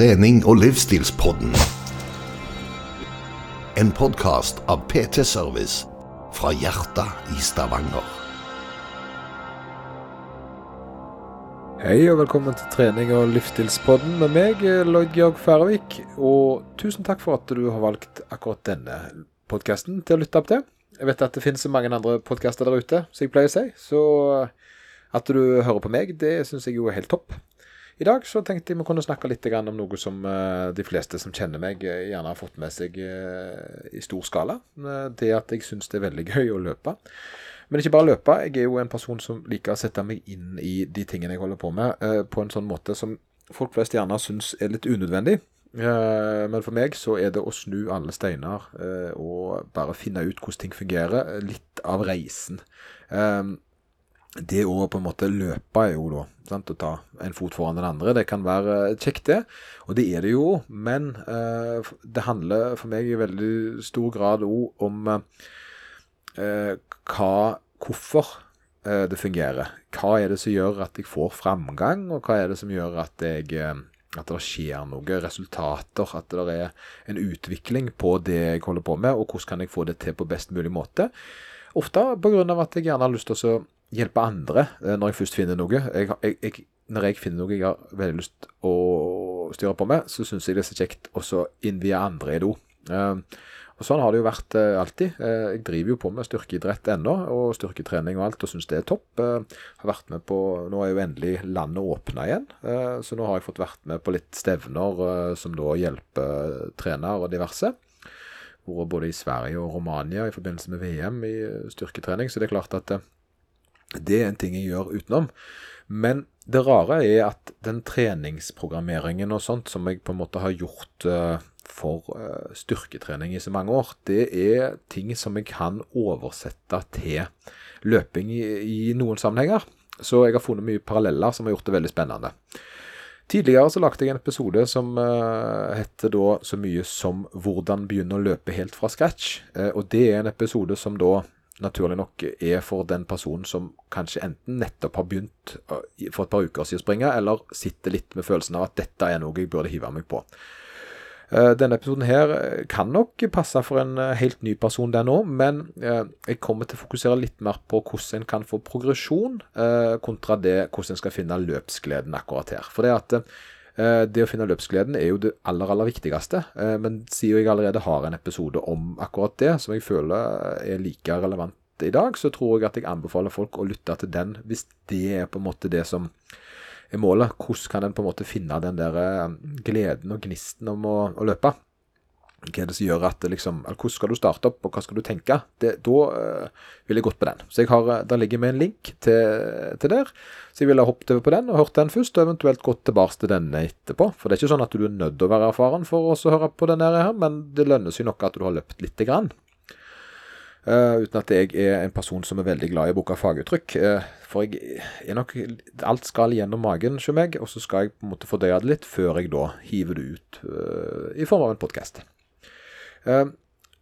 trening- og livsstilspodden. En podkast av PT Service fra hjertet i Stavanger. Hei og velkommen til trening- og livsstilspodden med meg, Lloyd Georg Færøvik. Og tusen takk for at du har valgt akkurat denne podkasten til å lytte opp til. Jeg vet at det finnes så mange andre podkaster der ute, som jeg pleier å si. Så at du hører på meg, det syns jeg jo er helt topp. I dag så tenkte jeg vi kunne snakke litt om noe som eh, de fleste som kjenner meg, eh, gjerne har fått med seg eh, i stor skala. Det at jeg syns det er veldig gøy å løpe. Men ikke bare løpe. Jeg er jo en person som liker å sette meg inn i de tingene jeg holder på med, på en sånn måte som folk flest gjerne syns er litt unødvendig. Men for meg så er det å snu alle steiner og bare finne ut hvordan ting fungerer. Litt av reisen det å på en måte løpe er jo da sant, å ta en fot foran den andre. Det kan være kjekt, det. Og det er det jo. Men eh, det handler for meg i veldig stor grad òg om eh, hva, hvorfor eh, det fungerer. Hva er det som gjør at jeg får framgang, og hva er det som gjør at jeg eh, at det skjer noe, resultater, at det er en utvikling på det jeg holder på med, og hvordan kan jeg få det til på best mulig måte. Ofte pga. at jeg gjerne har lyst til å hjelpe andre eh, når jeg først finner noe. Jeg, jeg, jeg, når jeg finner noe jeg har veldig lyst å styre på med, så syns jeg det er så kjekt å innvie andre i do. Uh, og Sånn har det jo vært uh, alltid. Jeg driver jo på med styrkeidrett ennå, og styrketrening og alt, og syns det er topp. har vært med på, Nå er jo endelig landet åpna igjen, så nå har jeg fått vært med på litt stevner som da hjelper trener og diverse. Vært både i Sverige og Romania i forbindelse med VM i styrketrening, så det er klart at det er en ting jeg gjør utenom. Men det rare er at den treningsprogrammeringen og sånt som jeg på en måte har gjort uh, for uh, styrketrening i så mange år, det er ting som jeg kan oversette til løping i, noen sammenhenger. Så jeg har funnet mye paralleller som har gjort det veldig spennende. Tidligere så lagde jeg en episode som uh, heter da så mye som 'Hvordan begynne å løpe helt fra scratch'. Og det er en episode som da naturlig nok er for den personen som kanskje enten nettopp har begynt for et par uker siden å springe, eller sitter litt med følelsen av at dette er noe jeg burde hive meg på. Denne episoden her kan nok passe for en helt ny person, den òg, men jeg kommer til å fokusere litt mer på hvordan en kan få progresjon, kontra det hvordan en skal finne løpsgleden akkurat her. For det at Eh, det å finne løpsgleden er jo det aller, aller viktigste. Eh, men siden jeg allerede har en episode om akkurat det, som jeg føler er like relevant i dag, så tror jeg at jeg anbefaler folk å lytte til den, hvis det er på en måte det som er målet. Hvordan kan en på en måte finne den der eh, gleden og gnisten om å, å løpe? Hva er det som gjør at liksom, Hvordan skal du starte opp, og hva skal du tenke? Det, da uh, vil jeg gått på den. Så jeg har, eh, Der ligger vi en link til, til der. Så jeg ville hoppet over på den og hørt den først, og eventuelt gått tilbake til denne etterpå. For det er ikke sånn at du er nødt til å være erfaren for å høre på denne her, men det lønner seg nok at du har løpt lite grann. Uh, uten at jeg er en person som er veldig glad i å bruke faguttrykk. Uh, for jeg er nok Alt skal gjennom magen hos meg, og så skal jeg på en måte fordøye det litt før jeg da hiver det ut uh, i form av en podkast. Ehm,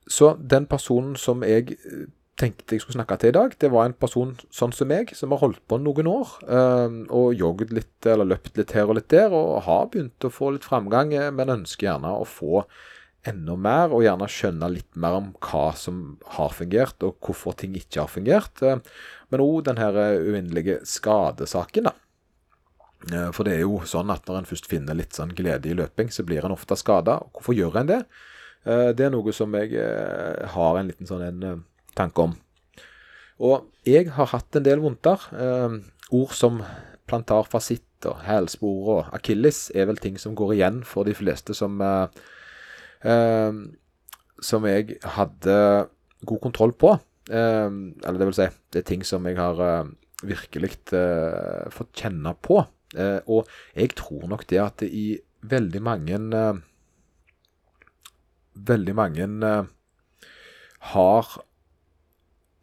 så den personen som jeg eh, tenkte jeg skulle snakke til i dag, det var en person sånn som meg, som har holdt på noen år. Ehm, og jogget litt, eller løpt litt her og litt der, og har begynt å få litt framgang, eh, men ønsker gjerne å få enda mer, og gjerne skjønne litt mer om hva som har fungert, og hvorfor ting ikke har fungert. Men òg den her eh, uendelige skadesaken, da. For det er jo sånn at når en først finner litt sånn glede i løping, så blir en ofte skada. Hvorfor gjør en det? Eh, det er noe som jeg eh, har en liten sånn en eh, tanke om. Og jeg har hatt en del vondter. Ord som plantarfasitt og hælspor og akilles er vel ting som går igjen for de fleste som Som jeg hadde god kontroll på. Eller det vil si, det er ting som jeg har virkelig fått kjenne på. Og jeg tror nok det at i veldig mange veldig mange uh, har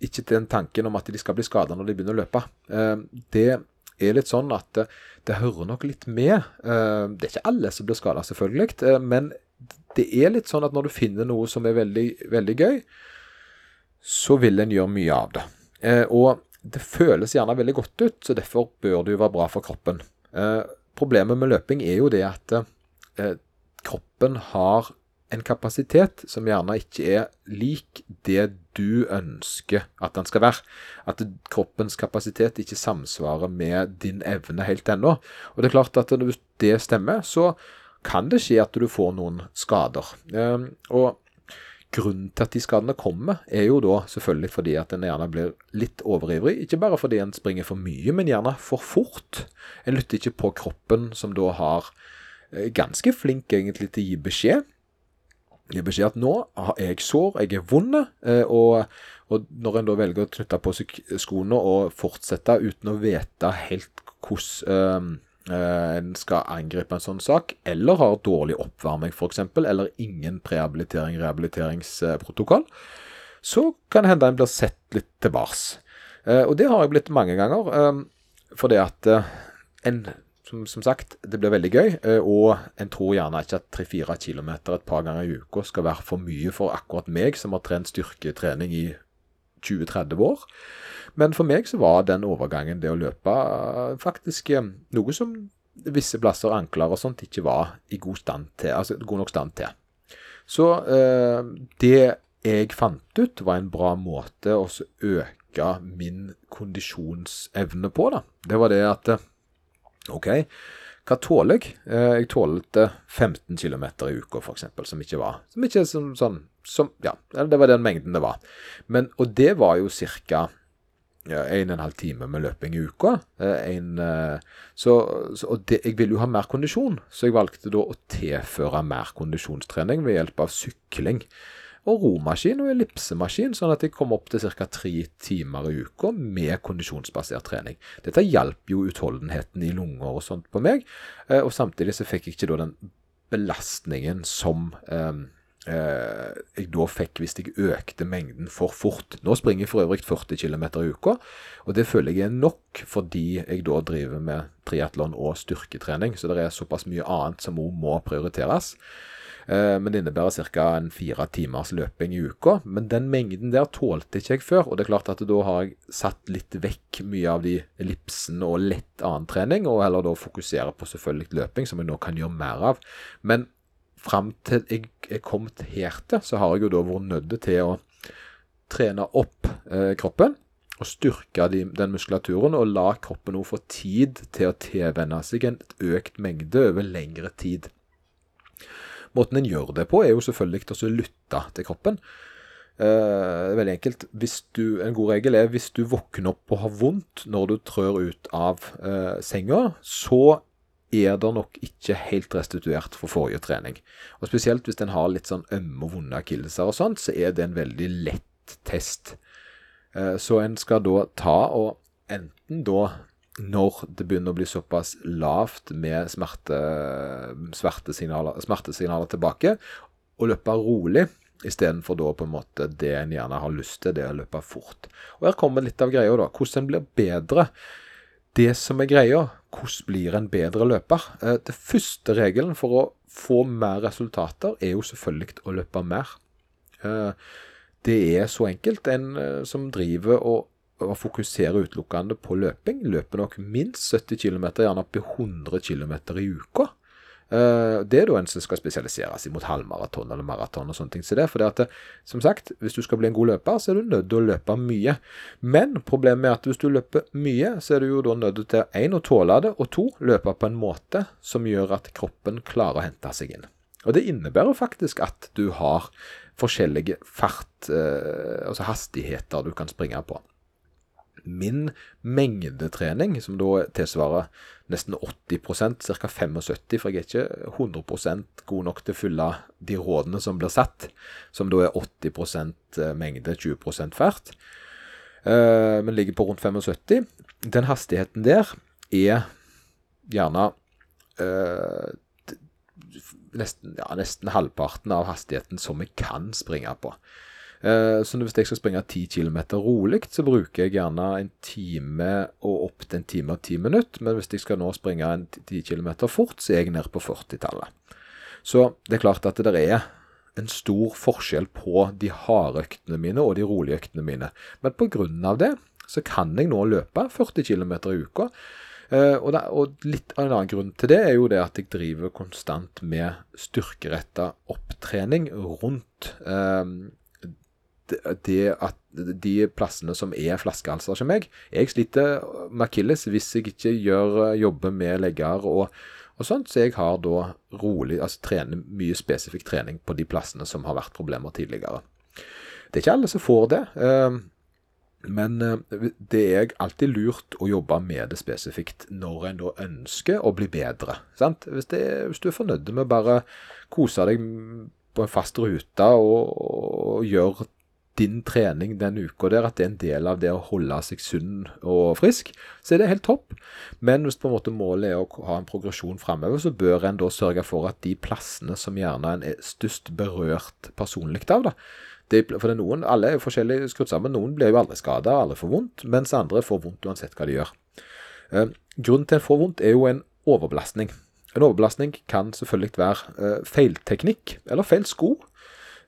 ikke den tanken om at de skal bli skada når de begynner å løpe. Uh, det er litt sånn at uh, det hører nok litt med. det er ikke alle som blir skada, selvfølgelig, men det er litt sånn at når du finner noe som er veldig, veldig gøy, så vil en gjøre mye av det. og det føles gjerne veldig godt ut, så derfor bør det jo være bra for kroppen. problemet med løping er jo det at kroppen har en kapasitet som gjerne ikke er lik det du ønsker at den skal være. At kroppens kapasitet ikke samsvarer med din evne helt ennå. Og det er klart at hvis det stemmer, så kan det skje at du får noen skader. Ehm, og grunnen til at de skadene kommer, er jo da selvfølgelig fordi at en gjerne blir litt overivrig. Ikke bare fordi en springer for mye, men gjerne for fort. En lytter ikke på kroppen, som da har eh, ganske flink egentlig til å gi beskjed. Gi beskjed at nå er jeg sår, jeg er vond, eh, og, og, når en da velger å knytte på seg skoene og fortsette uten å vite helt hvordan eh, en skal angripe en sånn sak, eller har dårlig oppvarming f.eks., eller ingen prehabilitering, rehabiliteringsprotokoll, så kan det hende en blir sett litt tilbake. Og det har jeg blitt mange ganger, fordi at en som, som, sagt, det blir veldig gøy. Eh, og en tror gjerne ikke at 3-4 km et par ganger i uka skal være for mye for akkurat meg, som har trent styrketrening i 20-30 år. Men for meg så var den overgangen, det å løpe, eh, faktisk eh, noe som visse plasser, ankler og sånt, ikke var i god, stand til, altså god nok stand til. Så eh, det jeg fant ut, var en bra måte å øke min kondisjonsevne på. da. Det var det at OK, hva tåler jeg? Eh, jeg tålte 15 km i uka, f.eks., som ikke var Som ikke som, sånn som, Ja, det var den mengden det var. Men, og det var jo ca. Ja, en og en halv time med løping i uka. Eh, en, eh, så, så, og det, jeg ville jo ha mer kondisjon, så jeg valgte da å tilføre mer kondisjonstrening ved hjelp av sykling og romaskin og ellipsemaskin, sånn at jeg kom opp til ca. tre timer i uka med kondisjonsbasert trening. Dette hjalp jo utholdenheten i lunger og sånt på meg, eh, og samtidig så fikk jeg ikke da den belastningen som eh, eh, jeg da fikk hvis jeg økte mengden for fort. Nå springer jeg for øvrig 40 km i uka, og det føler jeg er nok fordi jeg da driver med triatlon og styrketrening, så det er såpass mye annet som òg må prioriteres. Eh, men det innebærer ca. fire timers løping i uka. Men den mengden der tålte ikke jeg før, og det er klart at da har jeg satt litt vekk mye av de ellipsene og lett annen trening, og heller da fokusere på selvfølgelig løping, som jeg nå kan gjøre mer av. Men fram til jeg er kommet her til, så har jeg jo da vært nødt til å trene opp eh, kroppen og styrke de, den muskulaturen, og la kroppen nå få tid til å tilvenne seg en økt mengde over lengre tid. Måten en gjør det på, er jo selvfølgelig å lytte til kroppen. Eh, veldig enkelt. Du, en god regel er hvis du våkner opp og har vondt når du trør ut av eh, senga, så er det nok ikke helt restituert for forrige trening. Og Spesielt hvis en har litt sånn ømme og vonde akilleser og sånt, så er det en veldig lett test. Eh, så en skal da ta og enten da når det begynner å bli såpass lavt med smerte, smertesignaler, smertesignaler tilbake, og løpe rolig istedenfor da på en måte det en gjerne har lyst til, det å løpe fort. Og Her kommer litt av greia, da. Hvordan en blir bedre. Det som er greia, hvordan blir en bedre løper? Eh, det første regelen for å få mer resultater, er jo selvfølgelig å løpe mer. Eh, det er så enkelt. En eh, som driver og å fokusere utelukkende på løping, løper nok minst 70 km, gjerne opp til 100 km i uka. Eh, det er da en som skal spesialisere seg mot halvmaraton eller maraton og sånne ting. Så det, for det at, som sagt, hvis du skal bli en god løper, så er du nødt til å løpe mye. Men problemet er at hvis du løper mye, så er du jo da nødt til én å tåle det, og to løpe på en måte som gjør at kroppen klarer å hente seg inn. Og det innebærer faktisk at du har forskjellige fart, eh, altså hastigheter du kan springe på min mengdetrening, som da tilsvarer nesten 80% ca. 75 for jeg er ikke 100 god nok til å fylle de rådene som blir satt, som da er 80 eh, mengde, 20 fart, eh, men ligger på rundt 75. Den hastigheten der er gjerne eh, nesten, ja, nesten halvparten av hastigheten som vi kan springe på. Eh, så hvis jeg skal springe 10 km rolig, så bruker jeg gjerne en time og opp til en time og ti minutter. Men hvis jeg skal nå springe en 10 km fort, så er jeg nede på 40-tallet. Så det er klart at det er en stor forskjell på de harde øktene mine og de rolige øktene mine. Men av det så kan jeg nå løpe 40 km i uka. Uh, og, da, og, litt av en annen grunn til det er jo det at jeg driver konstant med styrkeretta opptrening rundt uh, det at de plassene som er flaskehalser som meg Jeg sliter med akilles hvis jeg ikke gjør, jobber med legger og, og sånt, så jeg har da rolig, altså trener mye spesifikk trening på de plassene som har vært problemer tidligere. Det er ikke alle som får det. Uh, men eh, det er alltid lurt å jobbe med det spesifikt når en da ønsker å bli bedre. Hvis, det, hvis, du er fornøyd med bare kose deg på en fast rute og, og gjøre din trening den uka der, at det er en del av det å holde seg sunn og frisk, så er det helt topp. Men hvis på en måte målet er å ha en progresjon framover, så bør en da sørge for at de plassene som gjerne en er størst berørt personlig av, da, det, for det er noen, Alle er forskjellig skrudd sammen. Noen blir jo aldri skada, alle får vondt, mens andre får vondt uansett hva de gjør. Eh, grunnen til en får vondt er jo en overbelastning. En overbelastning kan selvfølgelig være eh, feilteknikk eller feil sko.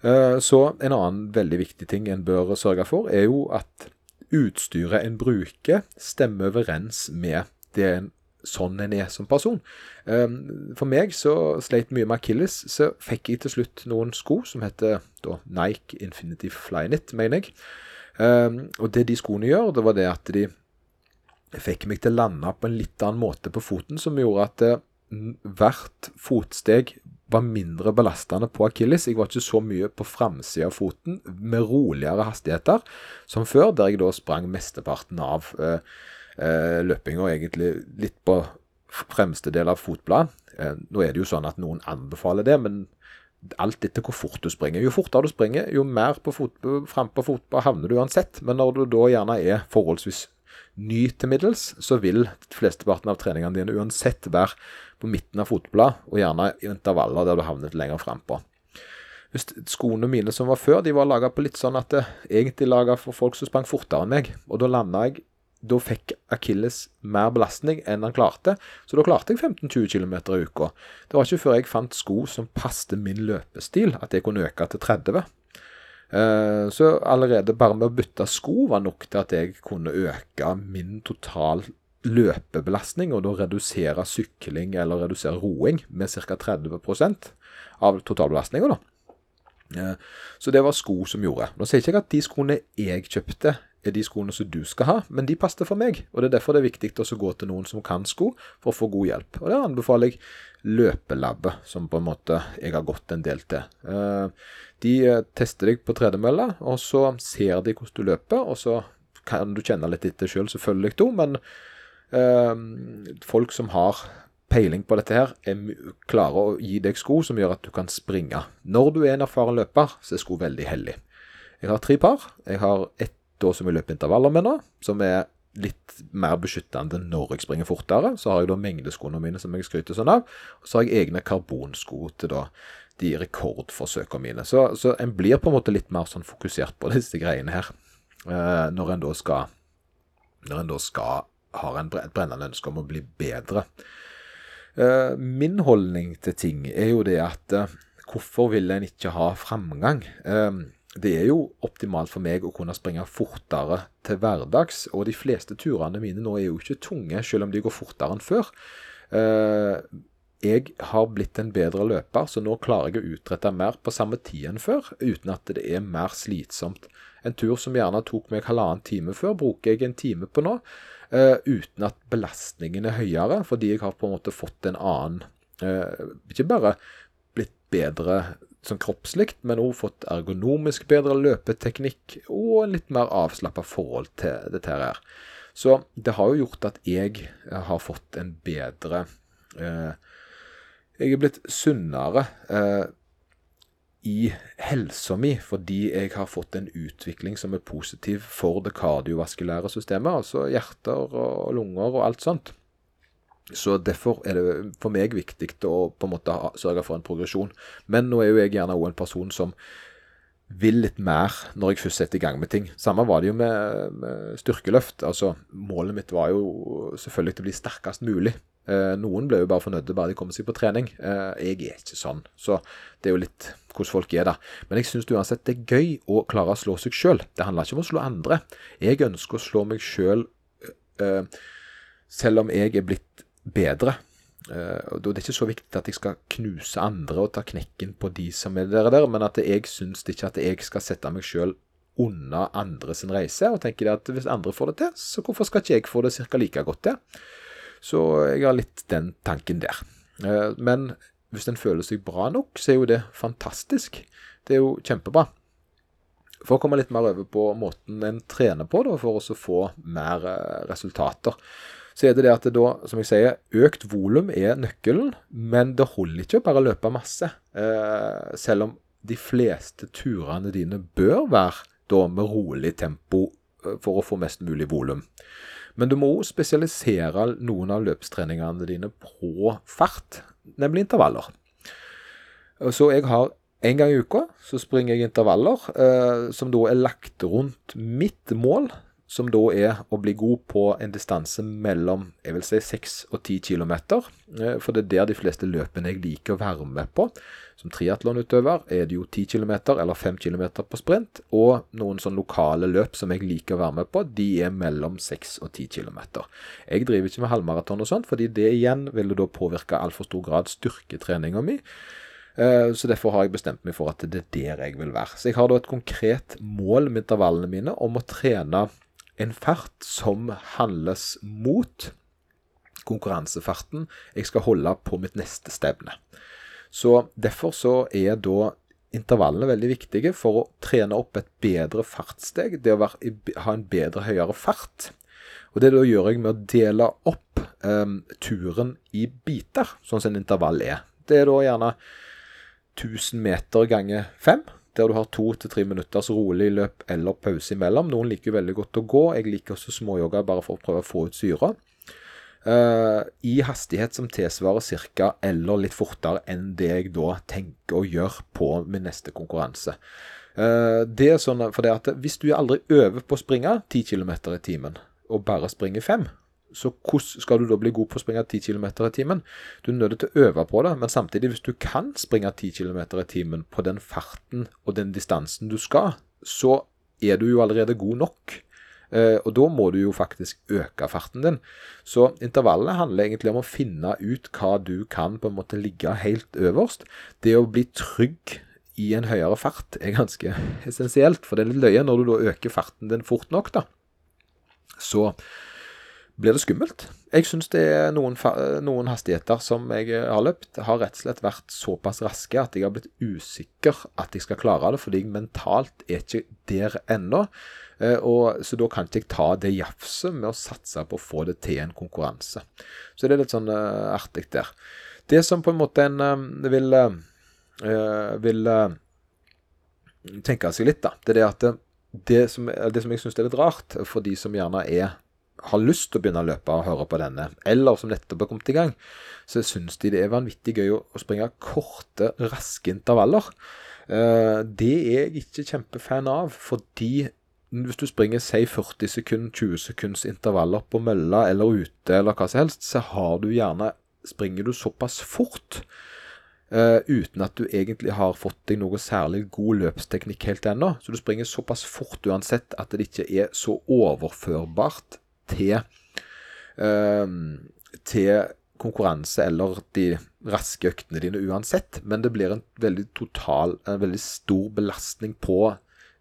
Eh, så en annen veldig viktig ting en bør sørge for, er jo at utstyret en bruker, stemmer overens med det en sånn en er som person. Ehm, for meg så sleit mye med akilles, så fikk jeg til slutt noen sko som heter da, Nike Infinity Flyknit, mener jeg. Ehm, og det de skoene gjør, det var det at de fikk meg til å lande på en litt annen måte på foten, som gjorde at eh, hvert fotsteg var mindre belastende på akilles. Jeg var ikke så mye på framsida av foten, med roligere hastigheter som før, der jeg da sprang mesteparten av eh, eh, løpinga egentlig litt på fremste del av fotbladet. Eh, nå er det jo sånn at noen anbefaler det, men alt etter hvor fort du springer. Jo fortere du springer, jo mer på fot, frem på fotball havner du uansett. Men når du da gjerne er forholdsvis ny til middels, så vil flesteparten av treningene dine uansett være på midten av fotbladet, og gjerne i intervaller der du havnet lenger frampå. Skoene mine som var før, de var laga på litt sånn at det egentlig laga for folk som sprang fortere enn meg. Og da landa jeg da fikk Akilles mer belastning enn han klarte, så da klarte jeg 15-20 km i uka. Det var ikke før jeg fant sko som passte min løpestil, at jeg kunne øke til 30. Eh, så allerede bare med å bytte sko var nok til at jeg kunne øke min total løpebelastning, og da redusere sykling eller redusere roing med ca. 30% av totalbelastninga. Eh, så det var sko som gjorde. Nå sier ikke jeg at de skoene jeg kjøpte, er de skoene som du skal ha, men de passer for meg. Og Det er derfor det er viktig å gå til noen som kan sko, for å få god hjelp. Og Der anbefaler jeg løpelabbet, som på en måte jeg har gått en del til. Eh, de eh, tester deg på tredemølla, og så ser de hvordan du løper, og så kan du kjenne litt etter sjøl, selv, selvfølgelig, to, men eh, folk som har peiling på dette her, er klare å gi deg sko som gjør at du kan springe. Når du er en erfaren løper, så er sko veldig hellig. Jeg har tre par. Jeg har ett da som jeg løper intervaller med nå, som er litt mer beskyttende når jeg springer fortere. Så har jeg da mengdeskoene mine som jeg skryter sånn av. Og så har jeg egne karbonsko til da de rekordforsøkene mine. Så, så en blir på en måte litt mer sånn fokusert på disse greiene her. Eh, når en da skal Når en da skal har en, brennende ønske om å bli bedre. Eh, min holdning til ting er jo det at eh, hvorfor vil en ikke ha framgang? Eh, det er jo optimalt for meg å kunne springe fortere til hverdags, og de fleste turene mine nå er jo ikke tunge, selv om de går fortere enn før. Eh, jeg har blitt en bedre løper, så nå klarer jeg å utrette mer på samme tid enn før, uten at det er mer slitsomt. En tur som gjerne tok meg halvannen time før, bruker jeg en time på nå, uh, uten at belastningen er høyere, fordi jeg har på en måte fått en annen uh, Ikke bare blitt bedre sånn kroppslikt, men òg fått ergonomisk bedre løpeteknikk og en litt mer avslappa forhold til dette her. Så det har jo gjort at jeg har fått en bedre eh, Jeg er blitt sunnere eh, i helsa mi fordi jeg har fått en utvikling som er positiv for det kardiovaskulære systemet, altså hjerter og lunger og alt sånt. Så Derfor er det for meg viktig å på en måte sørge for en progresjon. Men nå er jo jeg gjerne òg en person som vil litt mer når jeg først setter i gang med ting. Samme var det jo med, med styrkeløft. Altså, Målet mitt var jo selvfølgelig å bli sterkest mulig. Eh, noen ble jo bare fornøyde bare de kom seg på trening. Eh, jeg er ikke sånn. Så det er jo litt hvordan folk er da. Men jeg syns uansett det er gøy å klare å slå seg sjøl. Det handler ikke om å slå andre. Jeg ønsker å slå meg sjøl eh, selv om jeg er blitt bedre. Og Det er ikke så viktig at jeg skal knuse andre og ta knekken på de som er der, der men at jeg syns ikke at jeg skal sette meg sjøl unna andre sin reise, og tenker at hvis andre får det til, så hvorfor skal ikke jeg få det ca. like godt til? Så jeg har litt den tanken der. Uh, men hvis en føler seg bra nok, så er jo det fantastisk. Det er jo kjempebra. For å komme litt mer over på måten en trener på, da, for å få mer uh, resultater så er det det at det da, som jeg sier, økt volum er nøkkelen, men det holder ikke å bare løpe masse. Eh, selv om de fleste turene dine bør være da med rolig tempo eh, for å få mest mulig volum. Men du må òg spesialisere noen av løpstreningene dine på fart, nemlig intervaller. Så jeg har en gang i uka så springer jeg intervaller eh, som da er lagt rundt mitt mål, som da er å bli god på en distanse mellom jeg vil si 6 og 10 km. Eh, for det er der de fleste løpene jeg liker å være med på. Som triatlonutøver er det jo 10 km eller 5 km på sprint. Og noen sånn lokale løp som jeg liker å være med på, de er mellom 6 og 10 km. Jeg driver ikke med halvmaraton og sånt, fordi det igjen vil da påvirke altfor stor grad styrketreninga mi. Eh, så Derfor har jeg bestemt meg for at det er der jeg vil være. Så jeg har da et konkret mål med intervallene mine om å trene en fart som handles mot konkurransefarten jeg skal holde på mitt neste stevne. Så Derfor så er da intervallene veldig viktige for å trene opp et bedre fartssteg. Det å være, ha en bedre, høyere fart. Og Det da gjør jeg med å dele opp um, turen i biter, sånn som en intervall er. Det er da gjerne 1000 meter ganger 5 der du har to til tre minutters rolig løp eller pause imellom. Noen liker veldig godt å gå. Jeg liker også småyoga bare for å prøve å få ut syre. Uh, I hastighet som tilsvarer ca. eller litt fortere enn det jeg da tenker å gjøre på min neste konkurranse. Uh, det er sånn for det at Hvis du aldri øver på å springe 10 km i timen, og bare springer 5, så hvordan skal du da bli god på å springe 10 km i timen? Du er nødt til å øve på det, men samtidig, hvis du kan springe 10 km i timen på den farten og den distansen du skal, så er du jo allerede god nok. Eh, og da må du jo faktisk øke farten din. Så intervallet handler egentlig om å finne ut hva du kan på en måte ligge helt øverst. Det å bli trygg i en høyere fart er ganske essensielt, for det er litt løye når du da øker farten din fort nok, da. Så blir det skummelt. Jeg syns det er noen, noen, hastigheter som jeg har løpt, har rett og slett vært såpass raske at jeg har blitt usikker at jeg skal klare det, fordi jeg mentalt er ikke der ennå. Eh, og, så da kan ikke jeg ta det jafset med å satse på å få det til en konkurranse. Så det er litt sånn uh, artig der. Det som på en måte en uh, vil, uh, vil tenke seg litt, da, det er det at det som, det som jeg syns er litt rart for de som gjerne er har lyst til å begynne å løpe og høre på denne, eller som nettopp har kommet i gang, så syns de det er vanvittig gøy å springe korte, raske intervaller. Eh, det er jeg ikke kjempefan av, fordi hvis du springer si 40 sekund, 20 sekunds intervaller på mølla eller ute eller hva som helst, så har du gjerne springer du såpass fort uh, uten at du egentlig har fått deg noe særlig god løpsteknikk helt ennå. Så du springer såpass fort uansett at det ikke er så overførbart til, uh, til konkurranse eller de raske øktene dine uansett. Men det blir en veldig total, en veldig stor belastning på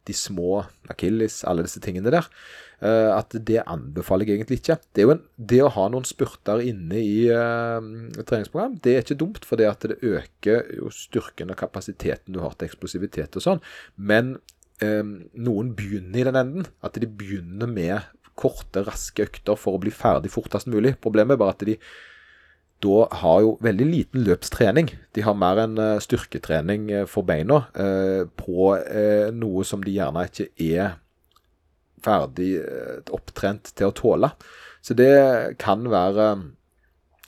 de små akilles, alle disse tingene der. Uh, at det anbefaler jeg egentlig ikke. Det, en, det å ha noen spurter inne i uh, treningsprogram, det er ikke dumt, for det at det øker jo styrken og kapasiteten du har til eksplosivitet og sånn. Men um, noen begynner i den enden. At de begynner med korte, raske økter for å bli ferdig fortest mulig. Problemet er bare at de da har jo veldig liten løpstrening. De har mer enn uh, styrketrening uh, for beina eh, på noe som de gjerne ikke er ferdig opptrent til å tåle. Så det kan være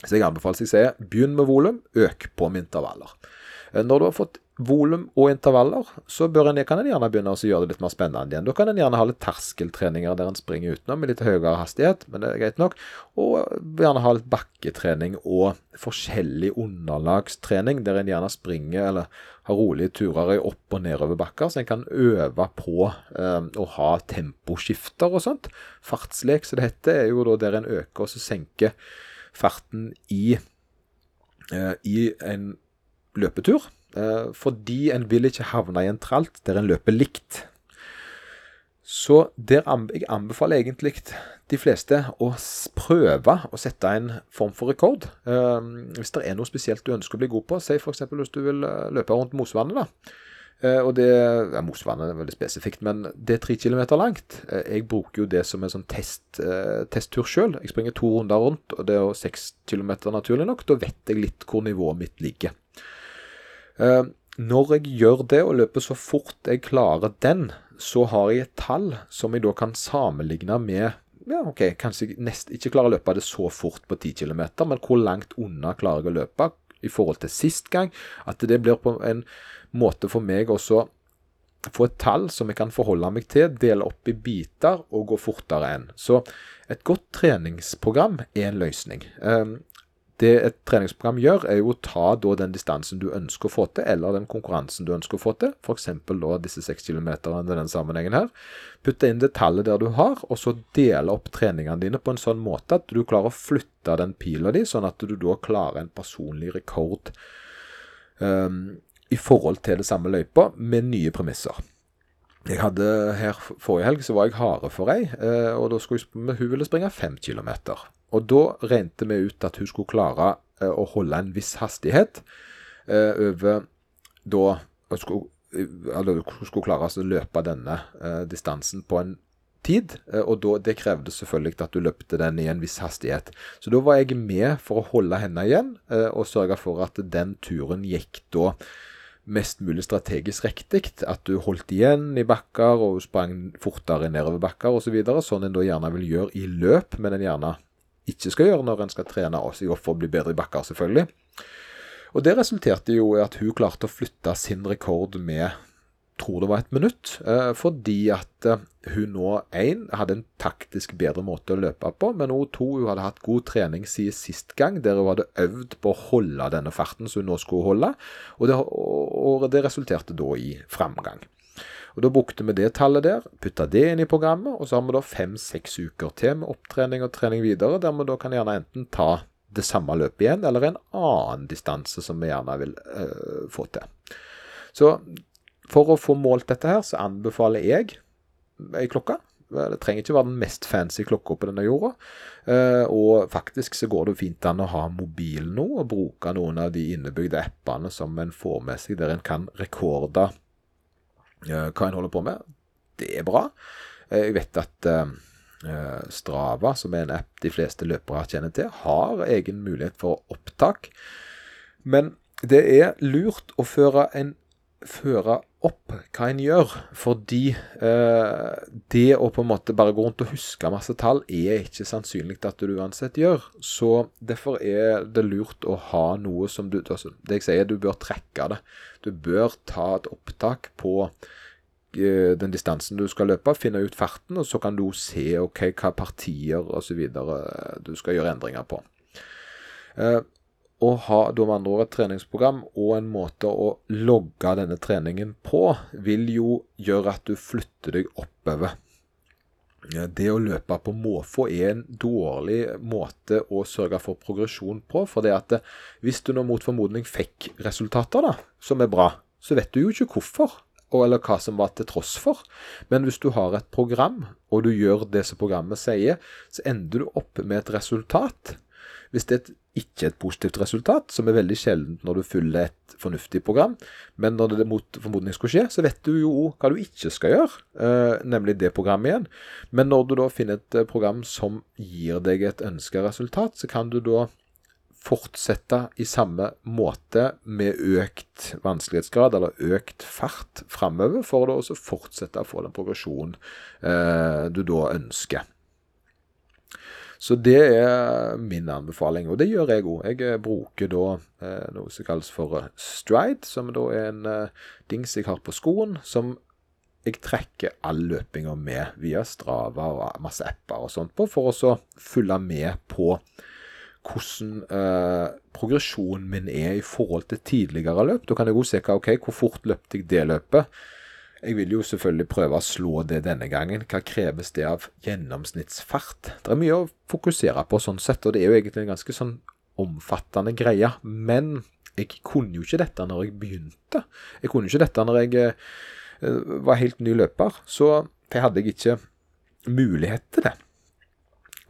Så jeg anbefaler seg å si begynn med volum, øk på med intervaller. Når du har fått volum og intervaller, så en, kan en gjerne begynne å gjøre det litt mer spennende igjen. Da kan en gjerne ha litt terskeltreninger der en springer utenom med litt høyere hastighet, men det er greit nok. Og gjerne ha litt bakketrening og forskjellig underlagstrening, der en gjerne springer eller har rolige turer i opp- og nedoverbakker, så en kan øve på eh, å ha temposkifter og sånt. Fartslek, som det heter, er jo da der en øker og så senker farten i, eh, i en løpetur. Eh, fordi en vil ikke havne i en tralt der en løper likt. Så der jeg anbefaler egentlig de fleste å prøve å sette en form for rekord. Eh, hvis det er noe spesielt du ønsker å bli god på, si f.eks. hvis du vil eh, løpe rundt Mosvannet. da. og det, ja, Mosvannet er veldig spesifikt, men det er tre kilometer langt. jeg bruker jo det som en sånn test, testtur sjøl. Jeg springer to runder rundt, og det er jo seks kilometer naturlig nok. Da vet jeg litt hvor nivået mitt ligger. Eh, når jeg gjør det og løper så fort jeg klarer den, så har jeg et tall som jeg da kan sammenligne med ja, ok, Kanskje jeg nest, ikke klarer å løpe det så fort på 10 km, men hvor langt unna klarer jeg å løpe i forhold til sist gang? At det blir på en måte for meg også få et tall som jeg kan forholde meg til, dele opp i biter og gå fortere enn. Så et godt treningsprogram er en løsning. Det et treningsprogram gjør, er jo å ta da den distansen du ønsker å få til, eller den konkurransen du ønsker å få til, f.eks. da disse 6 km i den sammenhengen her. Putte inn det tallet der du har, og så dele opp treningene dine på en sånn måte at du klarer å flytte den pila di, sånn at du da klarer en personlig rekord um, i forhold til det samme løypa, med nye premisser. Jeg hadde her Forrige helg så var jeg hare for ei, eh, og da skulle hun ville springe fem kilometer. Og da regnet vi ut at hun skulle klare eh, å holde en viss hastighet eh, over da Hun skulle, eller, hun skulle klare å løpe denne distansen på en tid, og da, det krevde selvfølgelig at du løpte den i en viss hastighet. Så da var jeg med for å holde henne igjen, og sørge for at den turen gikk da mest mulig strategisk riktig. At du holdt igjen i bakker og sprang fortere nedover bakker osv. Så videre, sånn en da gjerne vil gjøre i løp, men en gjerne ikke skal gjøre når en skal trene seg opp for å bli bedre i bakker, selvfølgelig. Og det resulterte jo i at hun klarte å flytte sin rekord med tror det var et minutt, eh, fordi at eh, hun nå én hadde en taktisk bedre måte å løpe på, men hun to hun hadde hatt god trening siden sist gang, der hun hadde øvd på å holde denne farten som hun nå skulle holde, og det, og det resulterte da i framgang. Og Da brukte vi det tallet der, putta det inn i programmet, og så har vi da fem-seks uker til med opptrening og trening videre, der vi da kan gjerne enten ta det samme løpet igjen, eller en annen distanse som vi gjerne vil øh, få til. Så for å få målt dette her, så anbefaler jeg ei klokke. Det trenger ikke være den mest fancy klokka på denne jorda. Uh, og faktisk så går det fint an å ha mobil nå, og bruke noen av de innebygde appene som en får med seg, der en kan rekorde hva en holder på med. Det er bra. Eh, jeg vet at eh, Strava, som er en app de fleste løpere kjenner til, har egen mulighet for opptak. Men det er lurt å føre en føre opp hva en gjør. Fordi eh, det å på en måte bare gå rundt og huske masse tall, er ikke sannsynlig at du uansett gjør. Så derfor er det lurt å ha noe som du altså, Det jeg sier, du bør trekke det. Du bør ta et opptak på eh, den distansen du skal løpe, finne ut farten, og så kan du se ok, hva partier osv. du skal gjøre endringer på. Eh, å ha da med andre ord et treningsprogram og en måte å logge denne treningen på, vil jo gjøre at du flytter deg oppover. Det å løpe på måfå er en dårlig måte å sørge for progresjon på. For det at hvis du nå mot formodning fikk resultater da, som er bra, så vet du jo ikke hvorfor. Eller hva som var til tross for. Men hvis du har et program, og du gjør det som programmet sier, så ender du opp med et resultat hvis det er ikke et positivt resultat, som er veldig sjeldent når du følger et fornuftig program, men når det mot formodning skulle skje, så vet du jo hva du ikke skal gjøre, eh, nemlig det programmet igjen. Men når du da finner et eh, program som gir deg et ønska resultat, så kan du da fortsette i samme måte med økt vanskelighetsgrad eller økt fart framover, for å også fortsette å få den progresjonen eh, du da ønsker. Så det er min anbefaling, og det gjør jeg òg. Jeg eh, bruker da eh, noe som kalles for eh, stride, som da er en eh, dings jeg har på skoen, som jeg trekker all løpinga med via Strava og masse apper og sånt på, for å så følge med på hvordan eh, progresjonen min er i forhold til tidligere løp. Da kan jeg òg se hva, ok, hvor fort løpte jeg det løpet. Jeg vil jo selvfølgelig prøve å slå det denne gangen. Hva kreves det av gjennomsnittsfart? Det er mye å fokusere på sånn sett, og det er jo egentlig en ganske sånn omfattende greie. Men jeg kunne jo ikke dette når jeg begynte. Jeg kunne jo ikke dette når jeg eh, var helt ny løper. Så jeg hadde jeg ikke mulighet til det.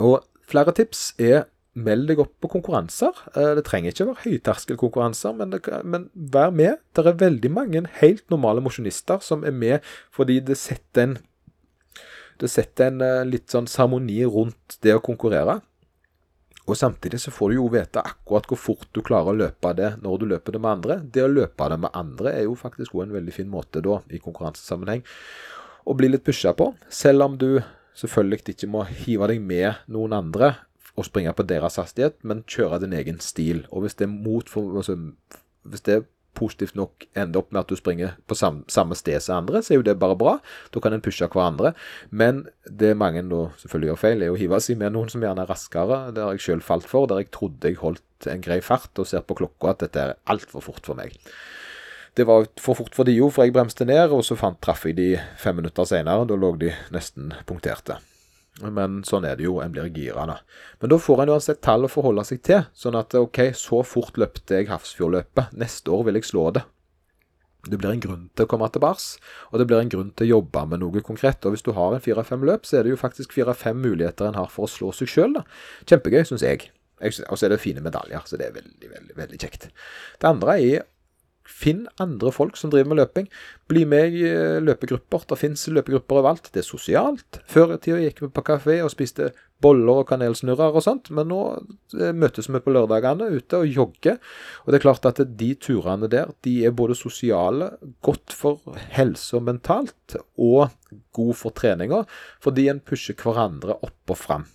Og flere tips er meld deg opp på konkurranser. Eh, det trenger ikke å være høyterskelkonkurranser, men, men vær med. Det er veldig mange helt normale mosjonister som er med fordi det setter en det setter en eh, litt sånn seremoni rundt det å konkurrere. Og samtidig så får du jo vite akkurat hvor fort du klarer å løpe det når du løper det med andre. Det å løpe det med andre er jo faktisk òg en veldig fin måte da, i konkurransesammenheng, å bli litt pusha på. Selv om du selvfølgelig ikke må hive deg med noen andre å springe på deres hastighet, men kjøre din egen stil. Og hvis det er mot altså, hvis det er positivt nok ender opp med at du springer på samme, samme sted som andre, så er jo det bare bra. Da kan en pushe hverandre. Men det mange da selvfølgelig gjør feil, er å hive seg med noen som gjerne er raskere. Det har jeg sjøl falt for, der jeg trodde jeg holdt en grei fart, og ser på klokka at dette er altfor fort for meg. Det var for fort for de jo, for jeg bremste ned, og så fant, traff jeg de fem minutter seinere. Da lå de nesten punkterte. Men sånn er det jo, en blir gira. da. Men da får en uansett tall å forholde seg til. Sånn at OK, så fort løpte jeg Hafrsfjordløpet. Neste år vil jeg slå det. Det blir en grunn til å komme til bars, og det blir en grunn til å jobbe med noe konkret. Og hvis du har en fire-fem løp, så er det jo faktisk fire-fem muligheter en har for å slå seg sjøl. Kjempegøy, syns jeg. Og så er det fine medaljer, så det er veldig, veldig, veldig kjekt. Det andre er Finn andre folk som driver med løping. Bli med i eh, løpegrupper. Det fins løpegrupper overalt. Det er sosialt. Før i tida gikk vi på kafé og spiste boller og kanelsnurrer og sånt, men nå eh, møtes vi på lørdagene ute og jogger. Og det er klart at de turene der, de er både sosiale, godt for helse og mentalt, og god for treninga, fordi en pusher hverandre opp og fram.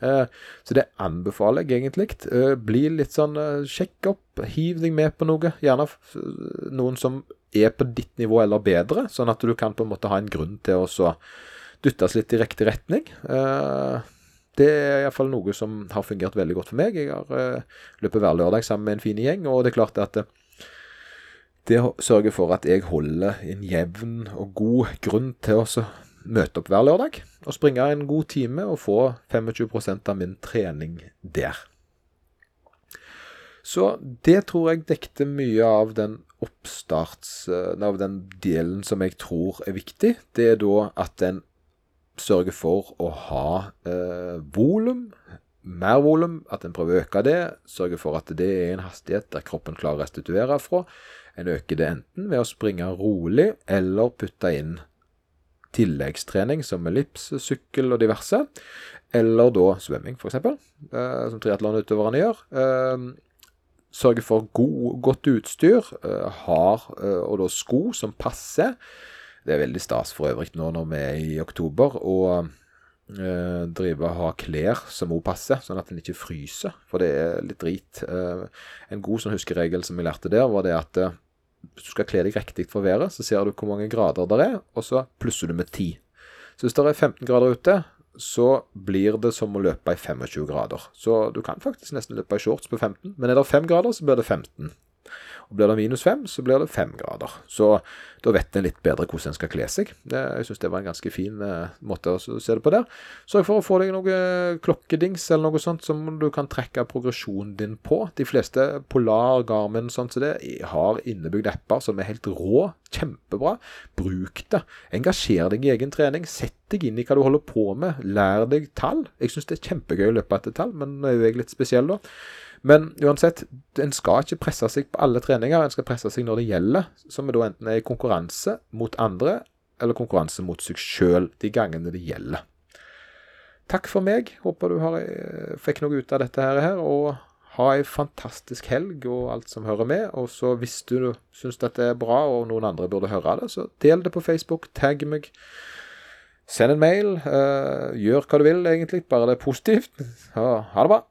Eh, så det anbefaler jeg egentlig. Eh, bli litt sånn eh, Sjekk opp, hiv deg med på noe. Gjerne noen som er på ditt nivå eller bedre, sånn at du kan på en måte ha en grunn til å dyttes litt i riktig retning. Det er iallfall noe som har fungert veldig godt for meg. Jeg har løpet hver lørdag sammen med en fin gjeng, og det er klart at det sørger for at jeg holder en jevn og god grunn til å møte opp hver lørdag og springe en god time og få 25% av min trening der. Så det tror jeg dekte mye av den oppstarts... Eh, av den delen som jeg tror er viktig. Det er da at en sørger for å ha eh, volum, mer volum, at en prøver å øke det. Sørger for at det er en hastighet der kroppen klarer å restituere fra. En øker det enten ved å springe rolig eller putte inn tilleggstrening som ellips, sykkel og diverse. Eller da svømming, f.eks., eh, som triatlonutøverne gjør. Eh, sørge for god, godt utstyr, eh, har eh, og da sko som passer. Det er veldig stas for øvrig nå når vi er i oktober. og eh, drive og ha klær som òg passer, sånn at en ikke fryser. For det er litt drit. Eh, en god sånn huskeregel som vi lærte der, var det at eh, hvis du skal kle deg riktig for været, så ser du hvor mange grader det er, og så plusser du med 10. Så hvis det er 15 grader ute, så blir det som å løpe i 25 grader. Så du kan faktisk nesten løpe i shorts på 15, men er det 5 grader, så blir det 15. Og Blir det minus fem, så blir det fem grader. Så da vet en litt bedre hvordan en skal kle seg. Jeg syns det var en ganske fin eh, måte å se det på der. Sørg for å få deg noe klokkedings eller noe sånt som du kan trekke progresjonen din på. De fleste Polar, Garmin sånt som det har innebygd apper som er helt rå. Kjempebra. Bruk det. Engasjer deg i egen trening. Sett deg inn i hva du holder på med. Lær deg tall. Jeg syns det er kjempegøy å løpe etter tall, men nå er jo jeg litt spesiell, da. Men uansett, en skal ikke presse seg på alle treninger. En skal presse seg når det gjelder, som da enten er i konkurranse mot andre, eller konkurranse mot seg sjøl de gangene det gjelder. Takk for meg. Håper du har, eh, fikk noe ut av dette her. Og ha ei fantastisk helg og alt som hører med. Og så hvis du syns dette er bra, og noen andre burde høre det, så del det på Facebook. Tagg meg. Send en mail. gjør hva du vil, egentlig. Bare det er positivt. Ha det bra.